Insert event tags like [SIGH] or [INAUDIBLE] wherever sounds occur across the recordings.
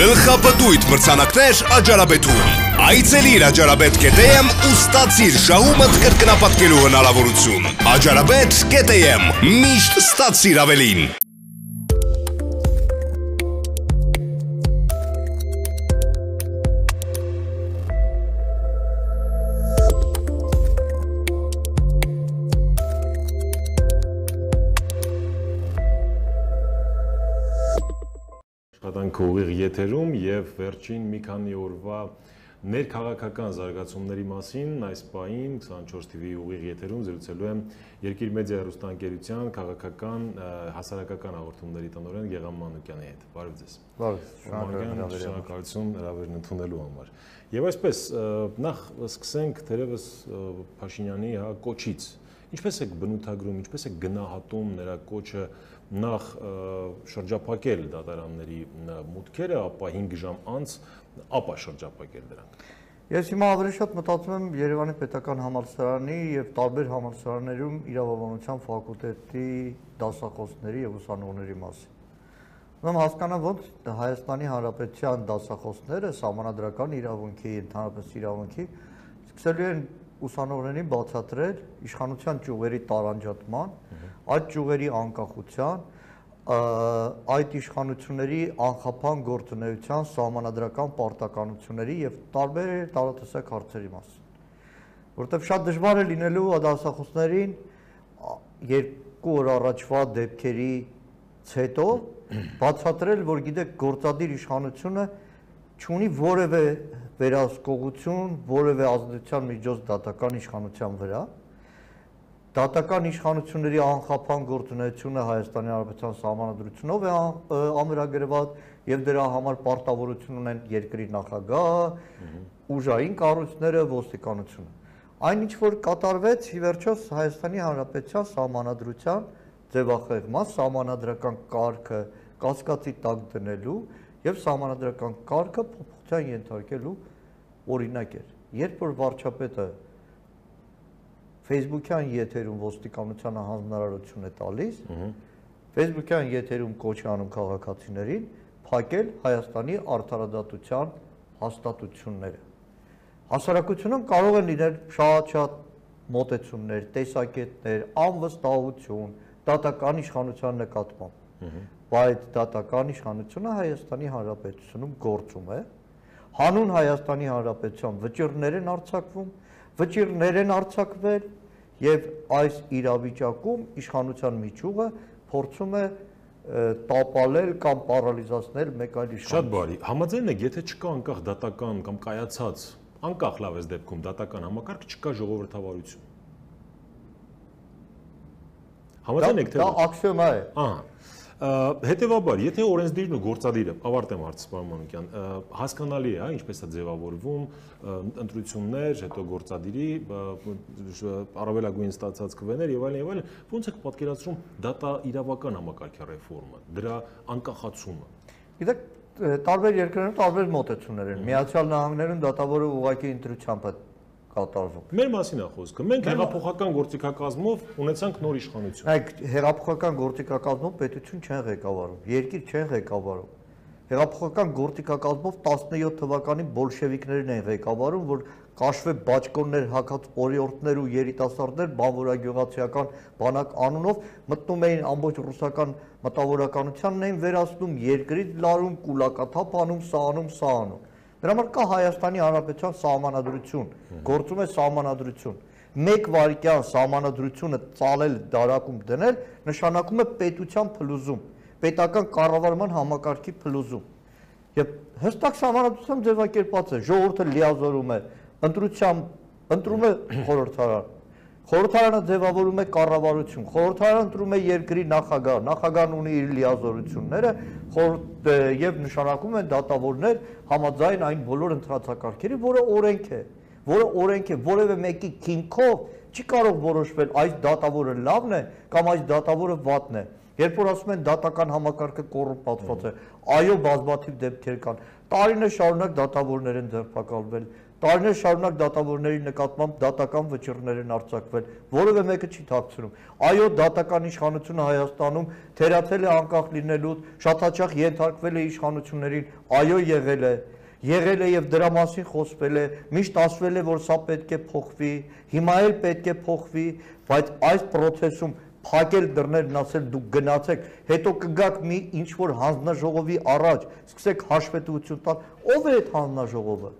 Գլխապտույտ մրցանակներ Աջարաբեդում։ Այցելիր աջարաբեդ.am ու ստացիր շահումդ կրկնապատկելու հնարավորություն։ Աջարաբեդ.am Միշտ ստացիր ավելին։ եթերում եւ վերջին մի քանի օրվա ներքաղաքական զարգացումների մասին այս պահին 24 TV ուղիղ եթերում զրուցելու եմ Երկիր մեդիա հեռուստաընկերության քաղաքական հասարակական հաղորդումների տնօրեն Գեգամ Մանուկյանի հետ։ Բարև ձեզ։ Բարև, շնորհակալություն հրավերն ընդունելու համար։ Եվ այսպես նախ սկսենք թերևս Փաշինյանի հա կոչից։ Ինչպես եք բնութագրում, ինչպես եք գնահատում նրա կոչը նախ շրջափակել դատարանների մուտքերը, ապա 5 ժամ անց ապա շրջափակել դրանք։ Ես հիմա ավելի շատ մտածում եմ Երևանի պետական համալսարանի եւ տարբեր համալսարաններում իրավաբանության ֆակուլտետի դասախոսների եւ ուսանողների մասին։ Ուրեմն հասկանամ ոնց Հայաստանի Հանրապետության դասախոսները համանadrական իրավունքի, ընդհանրապես իրավունքի սկսելու են ուսանողներին բացատրել իշխանության ճյուղերի տարանջատման, այդ ճյուղերի անկախության, այդ իշխանությունների անխափան գործունեության սահմանադրական պարտականությունների եւ տարբեր տարատեսակ հարցերի մասին։ Որտեւ շատ դժվար է լինելու դասախոսներին երկու օր առաջվա դեպքերից հետո բացատրել, որ գիտեք գործադիր իշխանությունը չունի որևէ վերահսկողություն որևէ ազդեցության միջոց դատական իշխանության վրա դատական իշխանությունների անխափան գործունեությունը Հայաստանի Հանրապետության սահմանադրությունով է ամրագրված եւ դրա համար պարտավորություն ունեն երկրի նախագահ, ուժային կառույցները, ոստիկանությունը։ Այն ինչ որ կատարվեց ի վերջո Հայաստանի Հանրապետության սահմանադրության ձևախեղման սահմանադրական կարգը կասկածի տակ դնելու եւ սահմանադրական կարգը փոփոխության ենթարկելու օրինակ էր։ Երբ որ վարչապետը Facebook-յան եթերում ոստիկանությանը հանձնարարություն է տալիս, Facebook-յան եթերում կոչ անում քաղաքացիներին փակել Հայաստանի արդարադատության հաստատությունները։ Հասարակությունում կարող են լինել շատ-շատ մոտեցումներ, տեսակետներ, անվստահություն դատական իշխանության նկատմամբ։ Բայց դատական իշխանությունը Հայաստանի Հանրապետությունում գործում է, հանուն Հայաստանի Հանրապետության վճիռներ են արձակվում, վճիռներ են արձակվել եւ այս իրավիճակում իշխանության միջուղը փորձում է տապալել կամ պարալիզացնել մեկ այլ իշխանություն։ Շատ բարի։ Համաձայն եք, եթե չկա անկախ դատական կամ կայացած անկախ լավ էս դեպքում դատական համակարգ չկա ժողովրդավարություն։ Համաձայն եք թե դա աքսիոմա է։ Ահա Հետևաբար, եթե օրենսդիրն ու գործադիրը, ավարտեմ հարցը, պարոն Մանուկյան, հասկանալի է, հա, ինչպես է ձևավորվում ընտրություններ, հետո գործադիրի առավելագույն ստացած կվեներ եւ այլն եւ այլն, ո՞նց եք պատկերացնում դատա իրավական համակարգի ռեֆորմը, դրա անկախացումը։ Գիտեք, տարբեր երկրներում տարբեր մոտեցումներ են։ Միացյալ Նահանգներում դատավորը ուղղակի ընտրությամբ է կատարվում։ Մեր մասին է խոսքը։ Մենք հեղափոխական գործիքակազմով ունեցանք նոր իշխանություն։ Այդ հեղափոխական գործիքակազմով պետություն չեն ղեկավարում, երկիր չեն ղեկավարում։ Հեղափոխական գործիքակազմով 17 թվականին բոլշևիկներն են ղեկավարում, որ կաշվե բաճկոններ հակած օրիորդներ ու երիտասարդներ բանվորագյուղացիական բանակ անունով մտնում էին ամբողջ ռուսական մտավորականությանն էին վերացնում, երկրից լարում, կուլակաթափ անում, սա անում, սա անում։ Դրա համար կա Հայաստանի Հանրապետության սահմանադրություն, գործում է սահմանադրություն։ Մեկ վարքյան սահմանադրությունը ծալել դարակում դնել նշանակում է պետության փլուզում, պետական կառավարման համակարգի փլուզում։ Եվ հստակ սահմանադրությամբ ձևակերպած է, ժողովուրդը լիազորում է, ընտրությամբ ընտրում է խորհրդարան Խորհրդարանը ձևավորում է կառավարություն, խորհրդարանը ընտրում է երկրի նախագահ, նախագահն ունի իր լիազորությունները եւ նշանակում են դատավորներ համաձայն այն բոլոր ընտրացակարգերի, որը օրենք է, որը օրենք է, որևէ մեկի քինքով չի կարող որոշվել այս դատավորը լավն է կամ այս դատավորը վատն է։ Երբ որ ասում են դատական համակարգը կոռուպացված է, այո, բազմաթիվ դեպքեր կան։ Տարիներ շարունակ դատավորներ են ձերբակալվել, տարիներ շարունակ դատավորների նկատմամբ դատական վճիռներ են արձակվել, որևէ մեկը չի թաքցնում։ Այո, դատական իշխանությունը Հայաստանում թերացել է անկախ լինելու, շատ հաճախ ենթարկվել է իշխանություններին, այո, եղել է եղել է եւ դրա մասին խոսվել է, միշտ ասվել է, որ սա պետք է փոխվի, հիմա էլ պետք է փոխվի, բայց այս process-ում փակել դռներն ասել դուք գնացեք, հետո կգաք մի ինչ որ հանձնաժողովի առաջ, սկսեք հաշվետվություն տալ, ով է այդ հանձնաժողովը։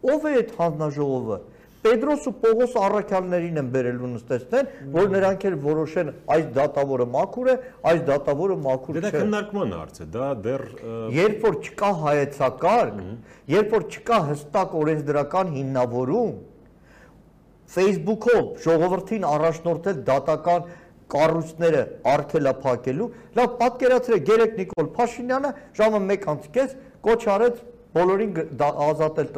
Ով է այդ հանձնաժողովը։ Պետրոս ու Պողոս առաքյալներին են բերելու նստեցնեն, որ նրանք էլ որոշեն այս դատավորը մաքուր է, այս դատավորը մաքուր չէ։ Դա քննարկման հարց է, դա դեռ Երբ որ չկա հայեցակարգ, երբ որ չկա հստակ օրենսդրական հիմնավորում, Facebook-ով ժողովրդին առաջնորդել դատական կառույցները արգելափակելու, լավ պատկերացրեք Գերեկ Նիկոլ Փաշինյանը ժամը 1:30 կոչ արեց բոլորին ազատել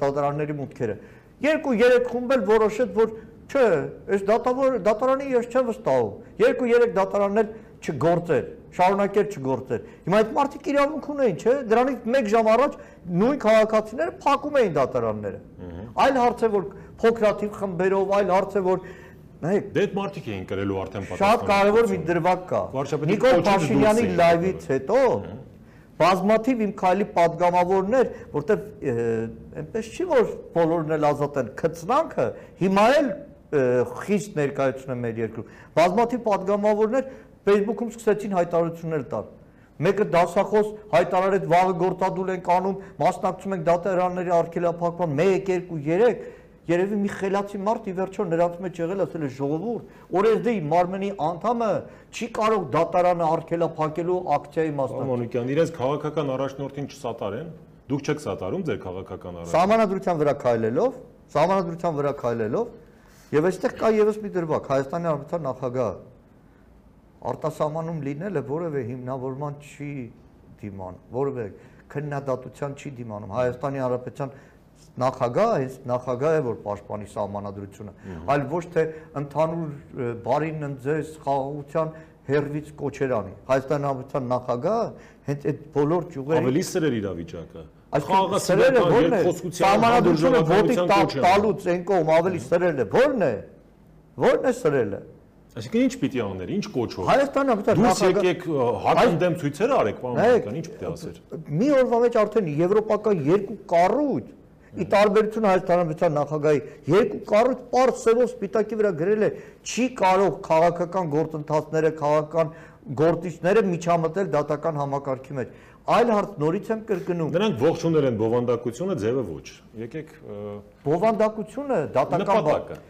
դատարանների մուտքերը։ Երկու-երեք խումբ էլ որոշեց, որ չէ, այս դատավոր դատարանի ես չեմ վստահում։ Երկու-երեք դատարաններ չգործեր, շարունակեր չգործեր։ Հիմա այդ մարդիկ իրավունք ունեին, չէ՞։ Դրանից 1 ժամ առաջ նույն քաղաքացիները փակում էին դատարանները։ Այլ հարց է, որ փոքրաթիվ խմբերով, այլ հարց է, որ նայեք, դե այդ մարդիկ էին կրելու արդեն պատասխան։ Շատ կարևոր մի դրվագ կա։ Նիկոլ Փաշինյանի լայվից հետո բազմաթիվ իմ քայլի падգամավորներ, որտեղ այնպես չի որ բոլորն էլ ազատ են, քծնանքը հիմա էլ խիճ ներկայացնում է մեր երկրում։ Բազմաթիվ падգամավորներ Facebook-ում սկսեցին հայտարարություններ տալ մեկը դասախոս հայտարարեց վաղը գործադուլ ենք անում, մասնակցում ենք դատարանների արգելափակման 1 2 3 Երևի մի խելացի մարդ ի վերջո նրանց մեջ եղել ասել է ժողովուրդ, օրեսդեի մարմնի անդամը չի կարող դատարանը արգելափակելու ակցիայի մասնակցել։ Մանուկյան, իրենց քաղաքական առաջնորդին չսատարեն։ Դուք չեք սատարում ձեր քաղաքական առաջնորդին։ Սահմանադրության վրա քայլելով, սահմանադրության վրա քայլելով եւ այստեղ կա եւս մի դրվագ Հայաստանի Հանրապետության նախագահ արտասահմանում լինելը որևէ հիմնավորման չի դիման, որևէ քննադատության չի դիմանում Հայաստանի Հանրապետության նախագահ այս նախագահ է որ պաշտպանի սահմանադրությունը այլ ոչ թե ընդհանուր բարին ընձես խաղաղության հերվից կոչերանի Հայաստանի Հանրապետության նախագահ հենց այդ բոլոր ճյուղերի ավելի սրեր իրավիճակը խաղաղը սրերը ո՞րն է? սահմանադրությունը ոտի տալուց այն կողմ ավելի սրելը ո՞րն է? Ո՞րն է սրելը? Այսինքն ինչ պիտի աներ, ինչ կոչով։ Հայաստանը ապա դուրս եկեք հակընդդեմ ցույցեր արեք, պարոն Մարկան, ինչ պիտի ասեր։ Մի օրվա մեջ արդեն եվրոպական երկու կառույց Ի տարբերություն Հայաստանության նախագահի երկու կառույց པարզ սերով սպիտակի վրա գրել է չի կարող քաղաքական գործընթացները, քաղաքական գործիչները միջամտել դատական համակարգի մեջ։ Այլ հարց նորից եմ կրկնում։ Նրանք ողջունել են բովանդակությունը, ձևը ոչ։ Եկեք բովանդակությունը դատական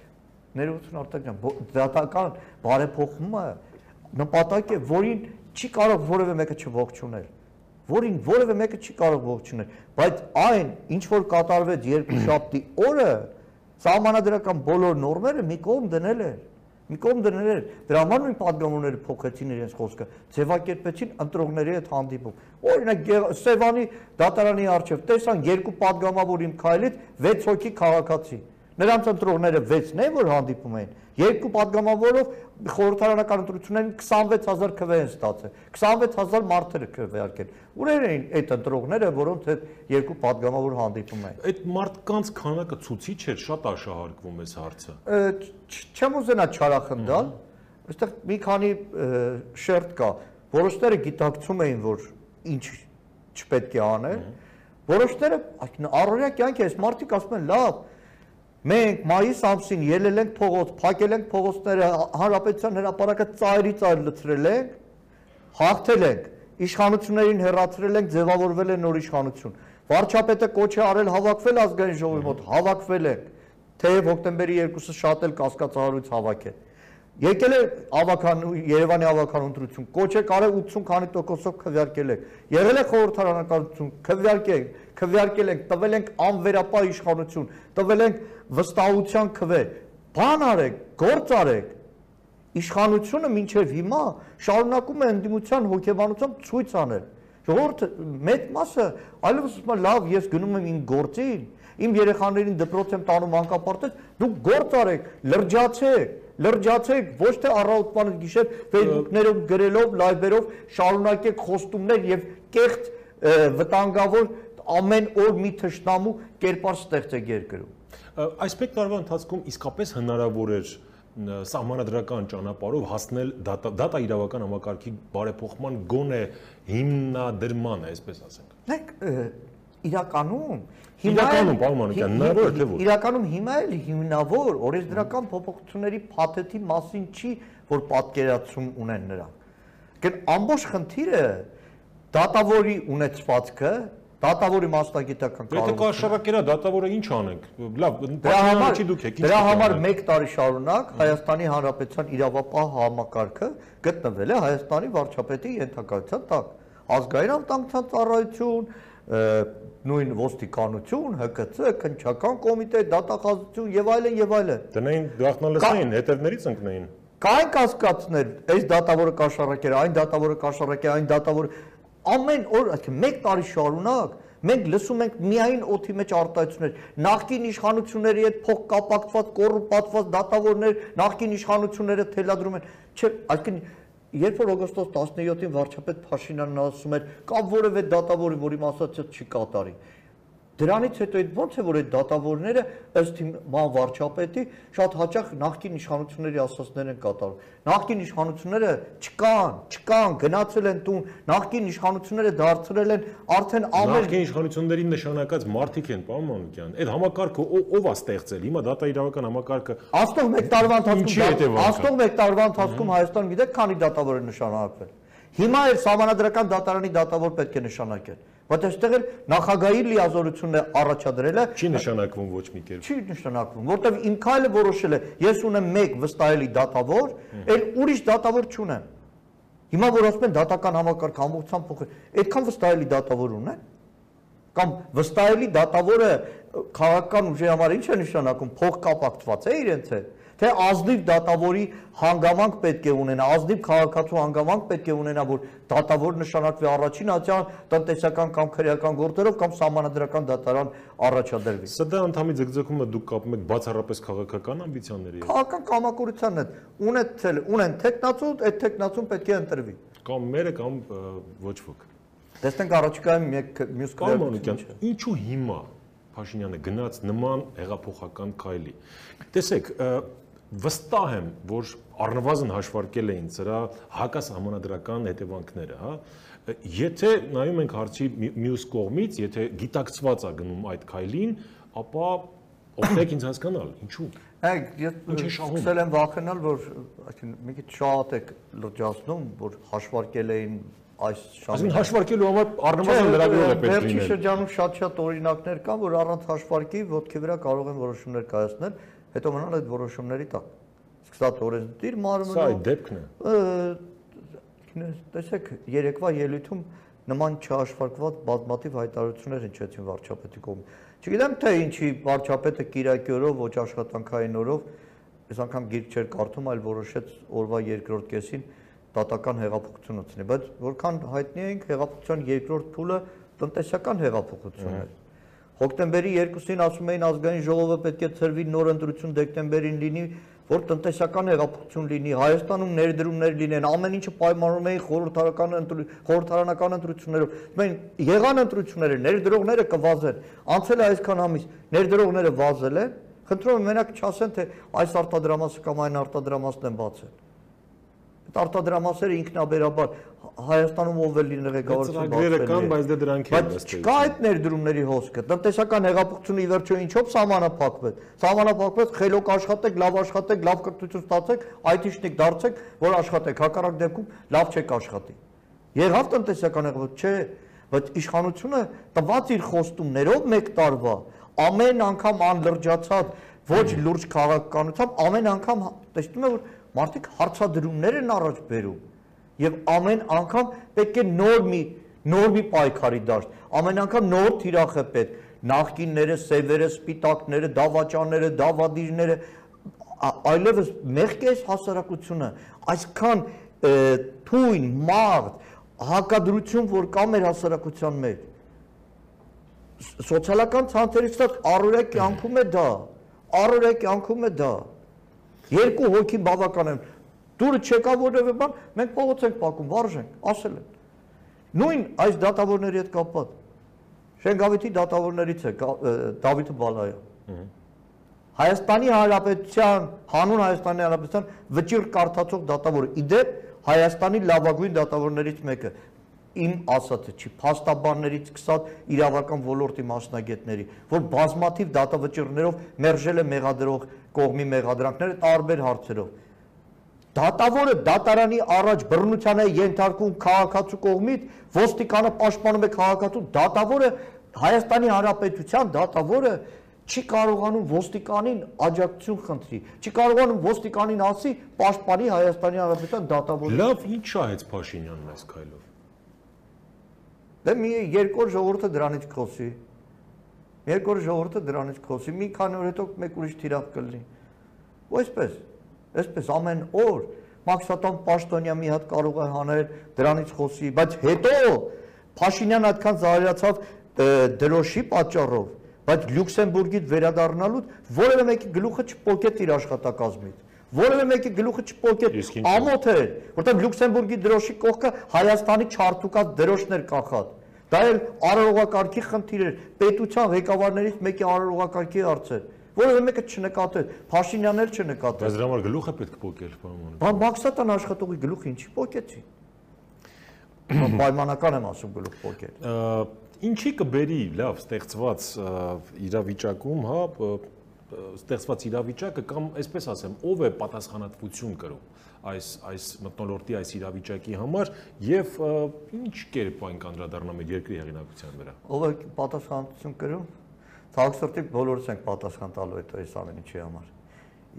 ներողություն արտակյան դատական բարեփոխումը նպատակ է, որին չի կարող որևէ մեկը չողջունել որին որևէ մեկը չի կարող ողջունել, բայց այն, ինչ որ կատարվեց երկուշաբթի [CLEARS THROAT] օրը, համանadrական բոլոր նորմերը մի կողմ դնել էր մի կողմ դնել էր դրա համար նույն падգամորները փոխեցին իրենց խոսքը ձևակերպեցին ընտրողների հետ հանդիպում օրինակ Սևանի դատարանի արչև տեսան երկու падգամավոր իմ քայլից 6 հոգի քաղաքացի Նրանց ընտրողները 6-ն են, որ հանդիպում էին։ Երկու падգամավորով խորհրդարանական ընտրություններին 26000 քվ են ստացել։ 26000 մարդեր քվեարկել։ Ուրեր էին այդ ընտրողները, որոնց այդ երկու падգամավոր հանդիպում էին։ Այդ մարդկանց քանակը ցուցիչ էր, շատ աշահարկվում էս հարցը։ Չեմ ուզենա չարախնդալ, այստեղ մի քանի շերտ կա։ Որոշները գիտակցում էին, որ ինչ չպետք է անել։ Որոշները առօրյա կյանքի այս մարդիկ ասում են՝ լավ, Մենք մայիս ամսին ելել ենք փողոց, փակել ենք փողոցները, հանրապետության հրապարակը ծայրի ծայր լցրել ենք, հաղթել ենք, իշխանություններին հերացրել ենք, ձևավորվել է նոր իշխանություն։ Վարչապետը կոչ է արել հավաքվել ազգային ժողովի մոտ, հավաքվել ենք, թեև հոկտեմբերի 2-ը շատ էլ կասկածահարույց հավաքել։ Եկել է ավական Երևանի ավական ընտրություն, կոչ է կարել 80 քանի տոկոսով քվեարկել եք։ Եղել է խորհրդարանական քվեարկել, քվեարկել ենք, տվել ենք անվերապահ իշխանություն, տվել ենք վստահության քվե։ Բան արեք, գործ արեք։ Իշխանությունը մինչև հիմա շարունակում է ընդդիմության հոգեբանությամբ ցույց անել։ Ժողովուրդը մեծ մասը այլևս ասում է լավ, ես գնում եմ իմ գործին, իմ երեխաներին դպրոց եմ տանում անկապարտեզ, դուք գործ արեք, լրջացեք, լրջացեք, ոչ թե առավոտվան գիշեր Facebook-ներով գրելով, լայվերով շարունակեք խոստումներ եւ կեղծ վտանգավոր ամեն օր մի թշնամու կերպար ստեղծեք երկրում։ Այսպես տարվա ընթացքում իսկապես հնարավոր էր սահմանադրական ճանապարհով հասնել դատա իրավական համակարգի բարեփոխման գոնե հիմնադրման, այսպես ասենք։ Նայեք, իրականում Իրականում, պարոն Մանուկյան, հնարավոր է թե ոչ։ Իրականում հիմա էլ հիմնավոր օրենսդրական փոփոխությունների փաթեթի մասին չի, որ պատկերացում ունեն նրանք։ Գեն ամբողջ խնդիրը դատավորի ունեցվածքը, դատավորի մասնագիտական կարողությունը։ Եթե կա շարակերա դատավորը ինչ անենք։ Լավ, դրա համար չի դուք եք։ Դրա համար 1 տարի շարունակ Հայաստանի Հանրապետության իրավապահ համակարգը գտնվել է Հայաստանի վարչապետի ենթակայության տակ։ Ազգային անվտանգության ծառայություն, նույն ոստիկանություն, ՀԿՑ, քնչական կոմիտե, դատախազություն եւ այլն եւ այլն։ Դնային գաղտնալսային, հետերներից ընկնային։ Կային կասկածներ, այս դատավորը կաշառակեր, այն դատավորը կաշառակեր, այն դատավորը ամեն օր, այսինքն 1 տարի շարունակ մենք լսում ենք միայն օթի մեջ արտահայտություններ նախկին իշխանությունների հետ փող կապակցված կոռուպացված դատավորներ նախկին իշխանությունները թելադրում են չէ այսինքն երբ որ օգոստոս 17-ին վարչապետ Փաշինյանն ասում էր կա որևէ դատավորի, որի մասացիա չի կատարի, Դրանից հետո այդ ո՞նց է որ այդ դատավորները ըստ ման վարչապետի շատ հաճախ նախկին իշխանությունների ասածներ են կատարում։ Նախկին իշխանությունները չկան, չկան, գնացել են տուն, նախկին իշխանությունները դարձրել են արդեն ամեն Նախկին իշխանությունների նշանակած մարտիկ են, պարոն Մանուկյան։ Այդ համակարգը ով է ստեղծել։ Հիմա դատա իրավական համակարգը Աստող մեկ տարվա ընթացքում Աստող մեկ տարվա ընթացքում Հայաստան գիտեք քանի դատավոր է նշանակվել։ Հիմա էլ համանadrական դատարանի դատավոր պետք է նշանակել Բայց այստեղ էլ նախագահի լիազորությունն է առաջադրել է։ Չի նշանակվում ոչ մի կերպ։ Չի նշանակվում, որտեվ իմ քայլը որոշել է, ես ունեմ 1 վստահելի դատավոր, այլ ուրիշ դատավոր չունեմ։ Հիմա որ ասում են դատական համակարգ ամբողջությամբ փոխել, այդքան վստահելի դատավոր ունեն կամ վստահելի դատավորը քաղաքական ուժի համար ինչ է նշանակում փող կապակցված է իրենց հետ թե ազնիվ դատավորի հանգամանք պետք է ունենա, ազնիվ քաղաքացու հանգամանք պետք է ունենա, որ դատավոր նշանակվի առաջին ատյան տնտեսական կամ քրեական գործերով կամ սահմանադրական դատարան առաջադրվի։ Սա դա ընդհանրի ձգձգումը դուք կապում եք բացառապես քաղաքական ամբիցիաների հետ։ Քաղաքական կամակորությանն է, ունեցել, ունեն տեխնացու, այդ տեխնացուն պետք է ընտրվի։ Կամ մերը կամ ոչ ոք։ Տեսնենք առաջիկայում մեկ մյուս քրեական։ Ինչու հիմա Փաշինյանը գնաց նման հեղափոխական քայլի։ Տեսեք, վստահ եմ, որ առնվազն հաշվարկել էին սրա հակասահմանադրական հետևանքները, հա։ Եթե նայում ենք հարցի մյուս կողմից, եթե գիտակցված է գնում այդ քայլին, ապա օգնեք ինձ հասկանալ, ինչու։ Այ ես սկսել եմ վախենալ, որ այսինքն մի քիչ շատ եք լրջացնում, որ հաշվարկել էին այս շահը։ Այսինքն հաշվարկելու համար առնվազն լրագրող է պետք լինել։ Վերջի շրջանում շատ-շատ օրինակներ կան, որ առանց հաշվարկի ոդքի վրա կարող են որոշումներ կայացնել, հետո մնալ այդ որոշումների տակ։ Սկսած օրենսդիր մարմնով։ Սա այդ դեպքն է։ Տեսեք, երեկվա ելույթում նման չհաշվարկված բազմաթիվ հայտարարություններ հնչեցին վարչապետի կողմից։ Չգիտեմ թե ինչի վարչապետը Կիրակի օրով ոչ աշխատանքային օրով այս անգամ գիրք չէր կարդում, այլ որոշեց օրվա երկրորդ կեսին դատական հեղափոխություն ունեցնի, բայց որքան հայտնի ենք հեղափոխության երկրորդ փուլը տնտեսական հեղափոխությունն էր։ Հոկտեմբերի 2-ին ասում էին ազգային ժողովը պետք է ծրվի նոր ընտրություն դեկտեմբերին լինի, որ տնտեսական հեղափոխություն լինի, Հայաստանում ներդրումներ լինեն, ամեն ինչը պայմանավորում էին խորհրդարական խորհրդարանական ընտրություններով։ Մենք եղան ընտրությունները, ներդրողները կվազեն։ Անցել է այսքան ամիս, ներդրողները վազել են։ Խնդրում եմ մենակ չասեն թե այս արտադրամասը կամ այն արտադրամասն են բացել արտադրամասերը ինքնաբերաբար Հայաստանում ով է լինել ղեկավարություն բացել։ Ծրագրերը կան, բայց դե դրանք են ըստ էության։ Կա այդ ներդրումների հոսքը։ Տնտեսական հեղափոխությունը ի վերջո ինչով սահմանափակվեց։ Սահմանափակվեց խելոք աշխատեք, լավ աշխատեք, լավ կրթություն ստացեք, IT-շնիկ դարձեք, որ աշխատեք։ Հակառակ դեպքում լավ չեք աշխատի։ Եղավ տնտեսական հեղափոխություն, չէ, բայց իշխանությունը տված իր խոստումներով մեկ տարվա ամեն անգամ անլրջացած ոչ լուրջ քաղաքականությամբ ամեն անգամ տեսնում է որ մարդիկ հարցադրումներ են առաջ բերում եւ ամեն անգամ պետք է նոր մի նոր մի պայքարի դաշտ ամեն անգամ նոր թիրախ է պետք նախկինները սևերը սպիտակները դավաճանները դավադիրները այլևս մեղք է հասարակությունը այսքան թույն մարդ հակադրություն որ կա մեր հասարակության մեջ սոցիալական ցանցերից առօրյա կյանքում է դա առօրյա կյանքում է դա Երկու հոգի բավական են։ Դուրը չեկա որևէ բան, մենք փողոց ենք փակում, վարժ ենք, ասել են։ Նույն այս դատավորների հետ կապված։ Շենգավիթի դատավորներից է Դավիթ Բալայան։ Հայաստանի Հանրապետության, հանուն Հայաստանի Հանրապետության վճիռ կարդացող դատավորը։ Իդեպ Հայաստանի լավագույն դատավորներից մեկը իմ ասածը չի փաստաբաններից սկսած իրավական ոլորտի մասնագետների, որ բազմաթիվ դատավճիռներով մերժել է մեղադրող կողմի մեղադրանքները տարբեր հարցերով։ Դատավորը դատարանի առաջ բռնության է ենթարկում քաղաքացու կողմից, ոստիկանը պաշտպանում է քաղաքացու, դատավորը Հայաստանի Հանրապետության դատավորը չի կարողանում ոստիկանին աջակցություն խնդրի, չի կարողանում ոստիկանին ասի պաշտպանի Հայաստանի Հանրապետության դատավորը։ Լավ, ինչ շահեց Փաշինյանն այս քայլով։ Դե մի երկու ժողովուրդը դրանից կխոսի։ Երկու ժողովուրդը դրանից կխոսի, մի քանի օր հետո մեկ ուրիշ թիրախ կլինի։ Ու այսպես, ամեն օր Մաքսատոն Պաշտոնյա մի հատ կարող է հանել դրանից խոսի, բայց հետո Փաշինյան այդքան զարյացավ դրոշի պատճառով, բայց Լյուքսեմբուրգից վերադառնալուց որևէ մեկի գլուխը չփոկեց իր աշխատակազմից։ Որևէ մեկի գլուխը ինչու՞։ ամոթ էր, որտեղ Լյուքսեմբուրգի դրոշի կողքը Հայաստանի չարտուկած դրոշներ կախած։ Դա էլ արարողակարգի խնդիր էր, պետության ղեկավարներից մեկի արարողակարգի հարց էր։ Որևէ մեկը չնկատեց, Փաշինյանն էլ չնկատեց։ Բայց դրա համար գլուխ է պետք փոկել, պարոն։ Բա Մաքսատան աշխատողի գլուխը ինչի փոկեցի։ Բա [CLEARS THROAT] Պայմանական եմ ասում գլուխ փոկել։ Ինչի կբերի լավ ստեղծված իրավիճակում, հա, ստեղծված իրավիճակը կամ այսպես ասեմ, ով է պատասխանատվություն կրում այս այս մտնոլորտի այս իրավիճակի համար եւ ինչ կերպ այն կանդրադառնա մեր երկրի հեղինակության վրա։ Ով է պատասխանատվություն կրում։ Ցավոք բոլորս ենք պատասխան տալու այդ այս ամեն ինչի համար։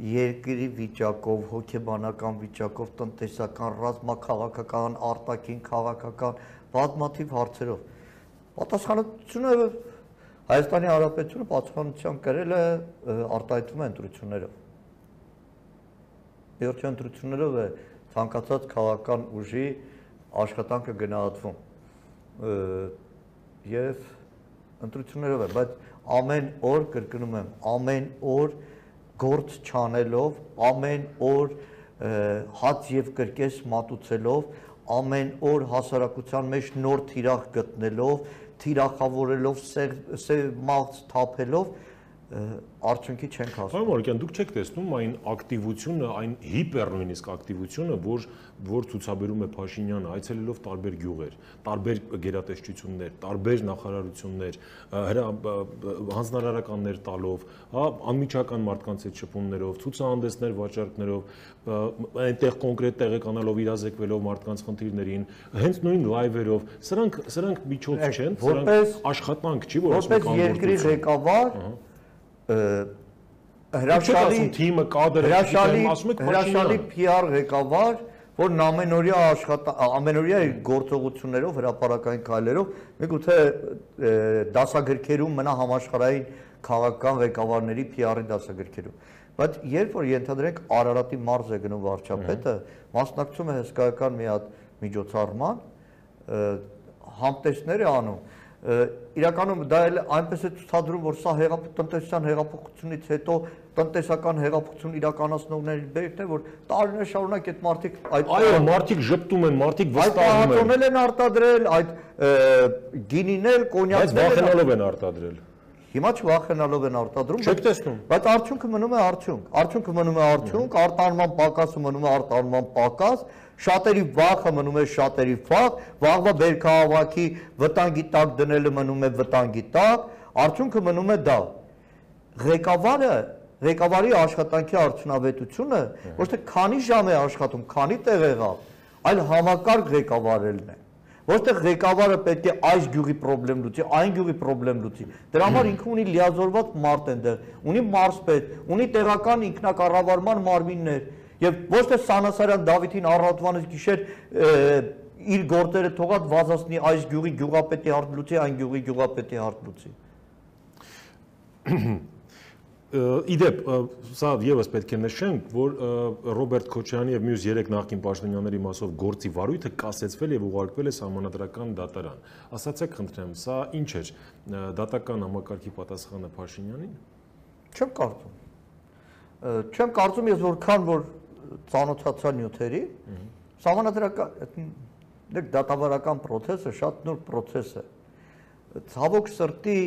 Երկրի վիճակով, հոգեբանական վիճակով, տնտեսական, ռազմաքաղաքական, արտաքին քաղաքական բազմաթիվ հարցերով։ Պատասխանատվությունը Հայաստանի Հանրապետությունը պատասխանատվության կրել է արտահայտվում է ընտրություններով։ Իհարկե ընտրություններով է ցանկացած քաղաքական ուժի աշխատանքը գնահատվում։ Եվ ընտրություններով է, բայց ամեն օր կրկնում եմ, ամեն օր գործ չանելով, ամեն օր հաց եւ կրկես մատուցելով, ամեն օր հասարակության մեջ նոր թիրախ գտնելով, թիրախավորելով, սև մաղց թափելով արդյունքի չենք հասնում։ Պարոն Մորոկյան, դուք չեք տեսնում այն ակտիվությունը, այն հիպեր նույնիսկ ակտիվությունը, որ որ ցուցաբերում է Փաշինյանը, այցելելով տարբեր գյուղեր, տարբեր գերատեսչություններ, տարբեր նախարարություններ, հրա հանձնարարականներ տալով, հա, անմիջական մարդկանց հետ շփումներով, ցուցահանդեսներ վաճառքներով, այնտեղ կոնկրետ տեղեկանալով իրազեկվելով մարդկանց խնդիրներին, հենց նույն լայվերով, սրանք սրանք միջոց չեն, որպես- սրանք աշխատանք չի, որ ասում Որպես եք երկրի ղեկավար հրաշալի թիմը կադրը, հրաշալի հրաշալի PR ղեկավար, որն ամենօրյա աշխատ ամենօրյա գործողություններով, հրաապարական քայլերով, միգուցե դասագրքերում մնա համաշխարհային քաղաքական ղեկավարների PR-ի դասագրքերում։ Բայց երբ որ ենթադրենք Արարատի մարզ է գնում վարչապետը, մասնակցում է հսկայական մի հատ միջոցառման, համտեսներ է անում իրականում դա էլ այնպես է ցուցադրում, որ սա հեղափ տնտեսության հեղափոխությունից հետո տնտեսական հեղափոխություն իրականացնողների բերքն է, որ տարիներ շարունակ այդ մարդիկ այդ Այո, մարդիկ ժպտում են, մարդիկ այդ վստահում են, պահածոնել են արտադրել, այդ գինիներ, բայց կոնյակներ են վախենալով են արտադրել։ Հիմա չվախենալով են արտադրում, Չեք տեսնում։ բայց արդյունքը մնում է արդյունք։ Արդյունքը մնում է արդյունք, արտանման պակասը մնում է արտանման պակաս, շատերի վախը մնում է շատերի վախ, վաղվա բերքահավաքի վտանգի տակ դնելը մնում է վտանգի տակ, արդյունքը մնում է դա։ Ղեկավարը ղեկավարի աշխատանքի արդյունավետությունը ոչ թե քանի ժամ է աշխատում, քանի տեղ եղավ, այլ համակարգ ղեկավարելն է։ Թե ղեկավարը պետք է այս գյուղի խնդրեմ լուծի, այն գյուղի խնդրեմ լուծի։ Դրա համար ինքը ունի լիազորված մարդ այնտեղ, ունի մարզպետ, ունի տեղական ինքնակառավարման մարմիններ, եւ ոչ թե Սանասարյան Դավիթին առատվանից գիշեր իր գործերը թողած վազացնի այս գյուղի գյուղապետի հարց լուծի, այն գյուղի գյուղապետի հարց լուծի։ [CLEARS THROAT] Իդեպ, սա եւս պետք է նշենք, որ Ռոբերտ Քոչյանի եւ մյուս 3 նախկին պաշտոնյաների մասով գործի վարույթը կասեցվել եւ ուղարկվել է համանadrական դատարան։ Ասացեք, խնդրեմ, սա ինչ էր դատական համակարգի պատասխանը Փաշինյանին։ Չեմ կարծում։ Չեմ կարծում ես որքան որ ծանոթացա նյութերի, համանadrական դեք դատավարական process-ը շատ նոր process է։ ցավոք սրտի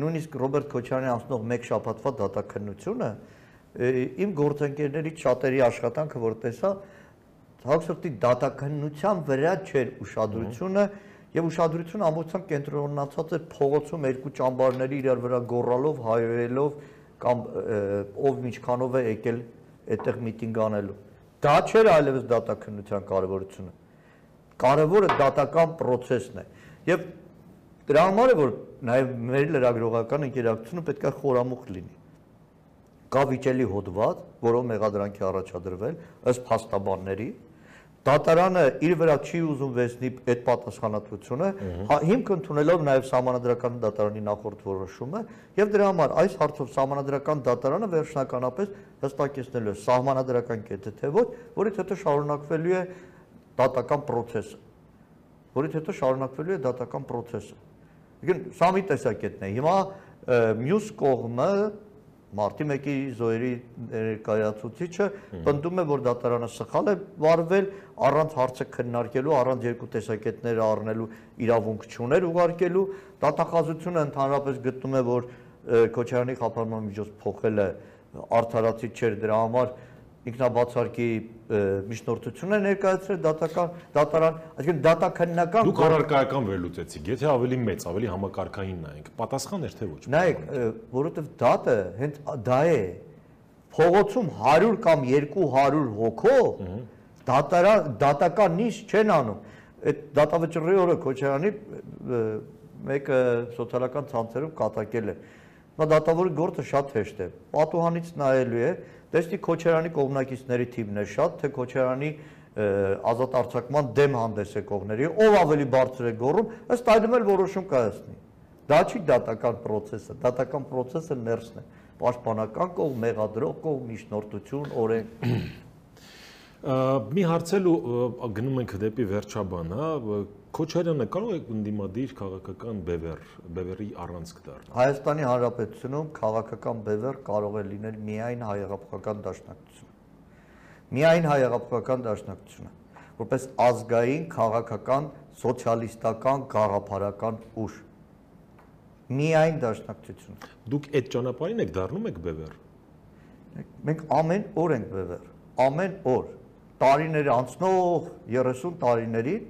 նույնիսկ Ռոբերտ Քոչարյանի անցնող 1 շաբաթվա դատաքննությունը իմ գործընկերներից շատերի աշխատանքը որ տեսա ցավոք սրտի դատաքննության վրա չէր ուշադրությունը եւ ուշադրությունը ամբողջությամբ կենտրոնացած էր փողոցում երկու ճամբարների իրար վրա գոռալով, հայերելով կամ ով ինչքանով է եկել այդտեղ միտինգ անելու։ Դա չէր այլևս դատաքննության կարևորությունը։ Կարևորը դատական process-ն է։ Եվ Դրա համար է որ նաև մեր լրագրողական ընկերակցությունը պետք է խորամուխ լինի։ Կա վիճելի հոդված, որով մեղադրանքի առաջադրվել ըստ փաստաբանների, դատարանը իր վրա չի ուզում վերցնի այդ պատասխանատվությունը, հա, հիմք ընդունելով նաև համանadrական դատարանի նախորդ որոշումը, եւ դրա համար այս հարցով համանadrական դատարանը վերջնականապես հստակեցնելու է համանadrական կետը թե ոչ, որից հետո շարունակվելու է դատական process-ը, որից հետո շարունակվելու է դատական process-ը։ Եկին սա մի տեսակետն է։ Հիմա մյուս կողմը մարտի 1-ի զոհերի ներկայացուցիչը պնդում է, որ դատարանը սխալ է վարվել առանց հարցը քննարկելու, առանց երկու տեսակետները առնելու իրավունք չուներ ուղարկելու։ Դատախազությունը ընդհանրապես գտնում է, որ Քոչարյանի խափանման միջոց փոխել է արդարացի չէր դրա համար ինքնաբացարկի միջնորդություն է ներկայացրել դատական դատարան, այսինքն դատաքննական Դուք առարկայական վերլուծեցիք, եթե ավելի մեծ, ավելի համակարգային նայենք, պատասխան էր թե ոչ։ Նայեք, որովհետև դատը հենց դա է։ Փողոցում 100 կամ 200 հոգով դատարան դատական նիշ չեն անում։ Այդ դատավճռի օրը Քոչարյանի մեկը սոցիալական ցանցերում կատակել է։ Նա դատավորի գործը շատ հեշտ է։ Պատուհանից նայելու է, Տեսնի Քոչարյանի կողմնակիցների թիվն է շատ, թե Քոչարյանի ազատ արձակման դեմ հանդես է կողմների, ով ավելի բարձր է գոռում, ըստ այդմ էլ որոշում կայացնի։ Դա չի դատական process-ը, դատական process-ը ներսն է։ Պաշտպանական կողմ, մեղադրող կողմ, միջնորդություն, օրենք։ Մի հարցելու գնում ենք դեպի վերջաբան, հա, Քոչարյանը կարող է ընդդիմադիր քաղաքական բևեր, բևերի առանցք դառնալ։ Հայաստանի Հանրապետությունում քաղաքական բևեր կարող է լինել միայն հայեղափոխական դաշնակցությունը։ Միայն հայեղափոխական դաշնակցությունը, որպես ազգային քաղաքական սոցիալիստական գաղափարական ուժ։ Միայն դաշնակցություն։ Դուք այդ ճանապարհին եք դառնում եք բևեր։ Մենք ամեն օր ենք բևեր, ամեն օր տարիներ անցնող 30 տարիներին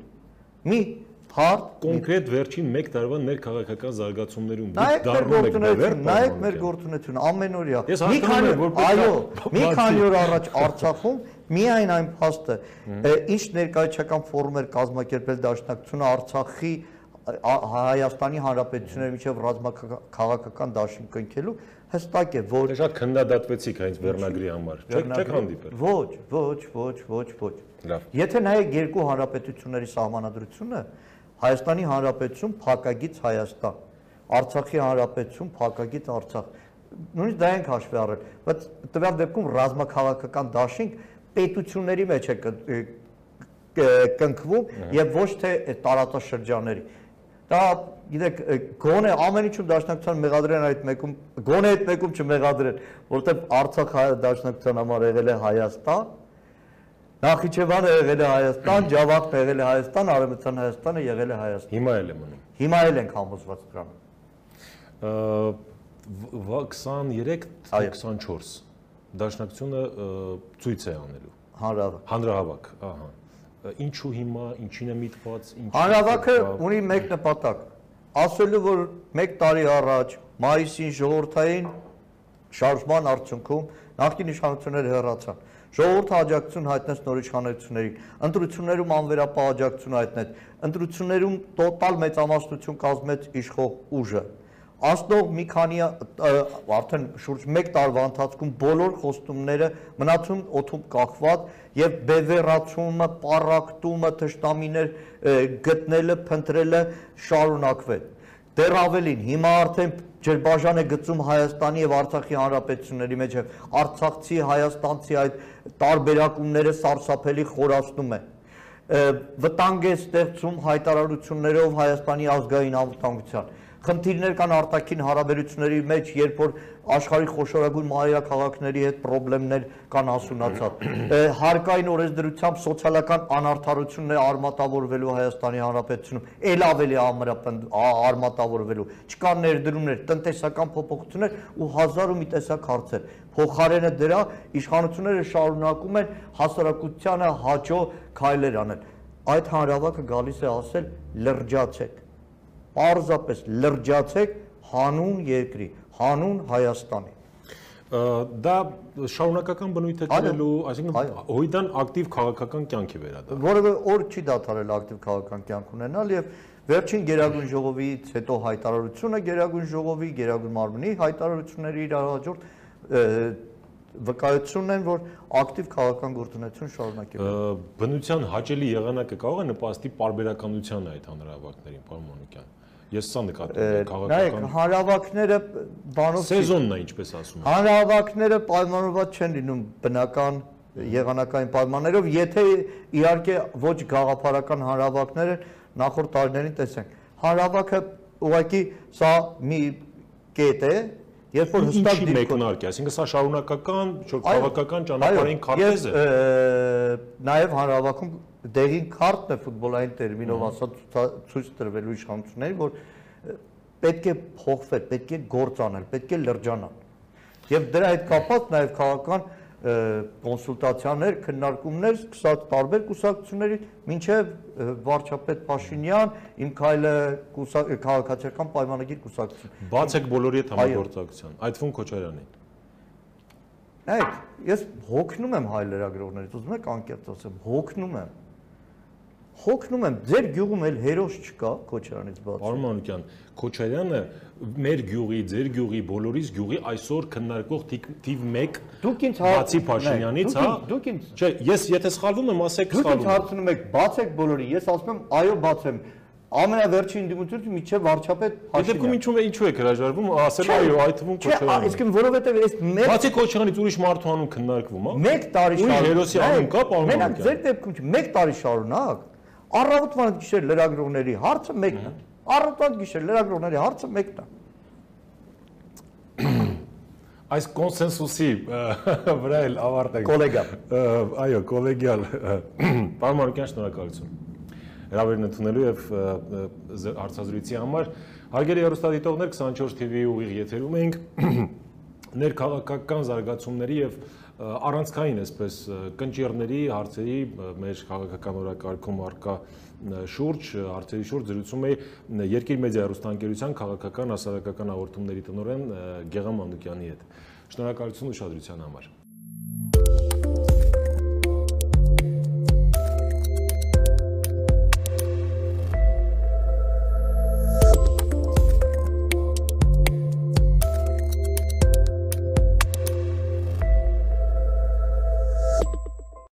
մի հարթ կոնկրետ վերջին 1 տարվա ներքաղաքական զարգացումներում դուք դառնում եք բևեր, նայեք մեր գործունեությունը ամենօրյա։ Մի քանի այո, մի քանի օր առաջ Արցախում միայն այն փաստը, ինչ ներկայացական ֆորում էր կազմակերպել Դաշնակցությունը Արցախի Հայաստանի Հանրապետությունների միջև ռազմաքաղաքական դաշինք կնքելու հստակ է, որ շատ քննադատվեցիք հենց Վերնագրի համար։ Չեք չեք հանդիպել։ Ոչ, ոչ, ոչ, ոչ, ոչ։ Լավ։ Եթե նայեք երկու հանրապետությունների սահմանադրությունը, Հայաստանի Հանրապետություն փակագից Հայաստան, Արցախի Հանրապետություն փակագից Արցախ։ Նույնիսկ դա ենք հաշվի առել, բայց տվյալ դեպքում ռազմաքաղաքական դաշինք պետությունների մեջ է կնքվում եւ ոչ թե տարածաշրջանների։ Դա գիտեք, գոնե ամեն ինչում դաշնակցության մեղադրեն այդ մեկում, գոնե այդ մեկում չմեղադրեն, որովհետև Արցախ դաշնակցության համար եղել է Հայաստան, Նախիջևանը եղել է Հայաստան, Ջավախն եղել է Հայաստան, Արևմտյան Հայաստանը եղել է Հայաստան։ Հիմա էլ է մնում։ Հիմա էլ ենք համոզված դրան։ 23-24 դաշնակցությունը ցույց է անելու։ Հանրահավաք։ Հանրահավաք, ահա ինչու հիմա, ինչին է միտված, ինչ Հանրավակը ունի մեկ նպատակ։ Ասելու որ 1 տարի առաջ մայիսին ժողովրդային շարժման արդյունքում նախկին իշխանությունները հեռացան։ Ժողովուրդը աջակցություն հայտնեց նոր իշխանություններին, ընտրություններում անվերապահ աջակցություն հայտնեց, ընտրություններում տոտալ մեծամասնություն կազմեց իշխող ուժը անցնող մի քանի արդեն շուրջ 1 տարվա ընթացքում բոլոր խոստումները մնացում օթում կախված եւ բևեռացումը, պարակտումը, թշնամիներ գտնելը, փնտրելը շարունակվել։ Դեռ ավելին, հիմա արդեն ջրբաժան է գծում Հայաստանի եւ Արցախի հանրապետությունների մեջ Արցախցի, հայաստանցի այդ տարբերակումները սարսափելի խորացնում է վտանգ է ստեղծում հայտարարություններով Հայաստանի ազգային անվտանգության Խնդիրներ կան արտաքին հարաբերությունների մեջ, երբ որ աշխարհի խոշորագույն մայրաքաղաքների հետ խնդիրներ կան հասունացած։ Հարկային օրենսդրությամբ սոցիալական անարդարություններ արմատավորվելու Հայաստանի Հանրապետությունում, ել ավելի արմատավորվելու, չկան ներդրումներ, տնտեսական փոփոխություններ ու հազար ու մի տեսակ հարցեր։ Փոխարենը դրա իշխանությունները շարունակում են հասարակությանը հաջո քայլեր անել այդ հանրավակը գալիս է ասել լրջացեք պարզապես լրջացեք հանուն երկրի հանուն Հայաստանի դա շարունակական բնույթ է կրելու, այսինքն հույդան ակտիվ քաղաքական կյանք է վերադառնում։ Որևէ օր չի դադարել ակտիվ քաղաքական կյանք ունենալ եւ վերջին Գերագույն ժողովից հետո հայտարարությունը Գերագույն ժողովի, Գերագույն մարմնի հայտարարությունների իր հաջորդ վկայությունն են, որ ակտիվ քաղաքական գործունեություն շարունակել։ Բնության հաճելի եղանակը կարող է նպաստի պարբերականությանը այդ հանրահավաքներին, պարոն Մանուկյան։ Ես սա նկատում եմ քաղաքական։ Նայեք, հանրահավաքները բանով սեզոնն է, ինչպես ասում են։ Հանրահավաքները պայմանավորված չեն լինում բնական եղանակային պայմաններով, եթե իհարկե ոչ գաղափարական հանրահավաքները նախորդ տարիներին տեսենք։ Հանրահավաքը ուղղակի սա մի կետ է, Երբ որ հստակ մեկնարկ է, այսինքն սա շարունակական, որ քաղաքական ճանապարհային քարտեզ է։ Նաև հանրահավաքում դեղին քարտն է ֆուտբոլային տերմինով ասած ցույց տրվելու իշխանություններին, որ պետք է փոխվել, պետք է գործ անել, պետք է լրջանալ։ Եվ դրա հետ կապված նաև քաղաքական կոնսուլտացիաներ, քննարկումներ սկսած տարբեր կուսակցությունների մինչև վարչապետ Փաշինյան, իմ քայլը քաղաքացիական պայմանագիր կուսակցություն։ Բաց եք բոլորի հետ համագործակցության, այդ ֆոն Քոչարյանին։ Նայեք, ես հոգնում եմ հայ լրագրողներից, ուզում եք անկեղծ ասեմ, հոգնում եմ հոգնում եմ, ձեր գյուղում էլ հերոս չկա Քոչարյանից բացի։ Պարոն Մանուկյան, Քոչարյանը մեր գյուղի, ձեր գյուղի, բոլորիս գյուղի այսօր քննարկող թիվ 1 Դուք ինձ բացի Փաշինյանից, հա։ Դուք ինձ Չէ, ես եթե սխալվում եմ, ասեք սխալվում։ Դուք ինձ հարցնում եք, բացեք բոլորին, ես ասում եմ, այո, բացեմ ամենավերջին դիմությունը միջև վարչապետ Փաշինյան։ Դե դեպքում ինչու է ինչու է հրաժարվում ասել այո, այդ թվում Քոչարյան։ Չէ, իսկ որովհետև այս մեկ Բացի Քոչարյանից ուրիշ մարդու անուն քննարկվում, հա։ Մեկ տարի շարունակ։ Ու հերոսի անուն կա, պարոն Մենակ ձեր դեպքում չէ, մեկ տարի շարունակ Առավոտվան գիշեր լրագրողների հարցը մեկն է։ Առավոտվան գիշեր լրագրողների հարցը մեկն է։ Այս կոնսենսուսի վրա էլ ավարտ է։ Կոլեգալ։ Այո, կոլեգիալ։ Պարոն Մարուկյան, շնորհակալություն։ Հրավերն ընդունելու եւ հարցազրույցի համար հարգելի հեռուստադիտողներ 24 TV-ի ուղիղ եթերում ենք ներքաղաքական զարգացումների եւ առանցքային այսպես կնճիռների հարցերի մեր քաղաքական օրակարգում արկա շուրջ հարցերի շուրջ զրուցում է Երկիր մեդիա հեռուստաընկերության քաղաքական հասարակական հաղորդումների տնօրեն Գեգամ Մանուկյանի հետ։ Շնորհակալություն ուշադրության համար։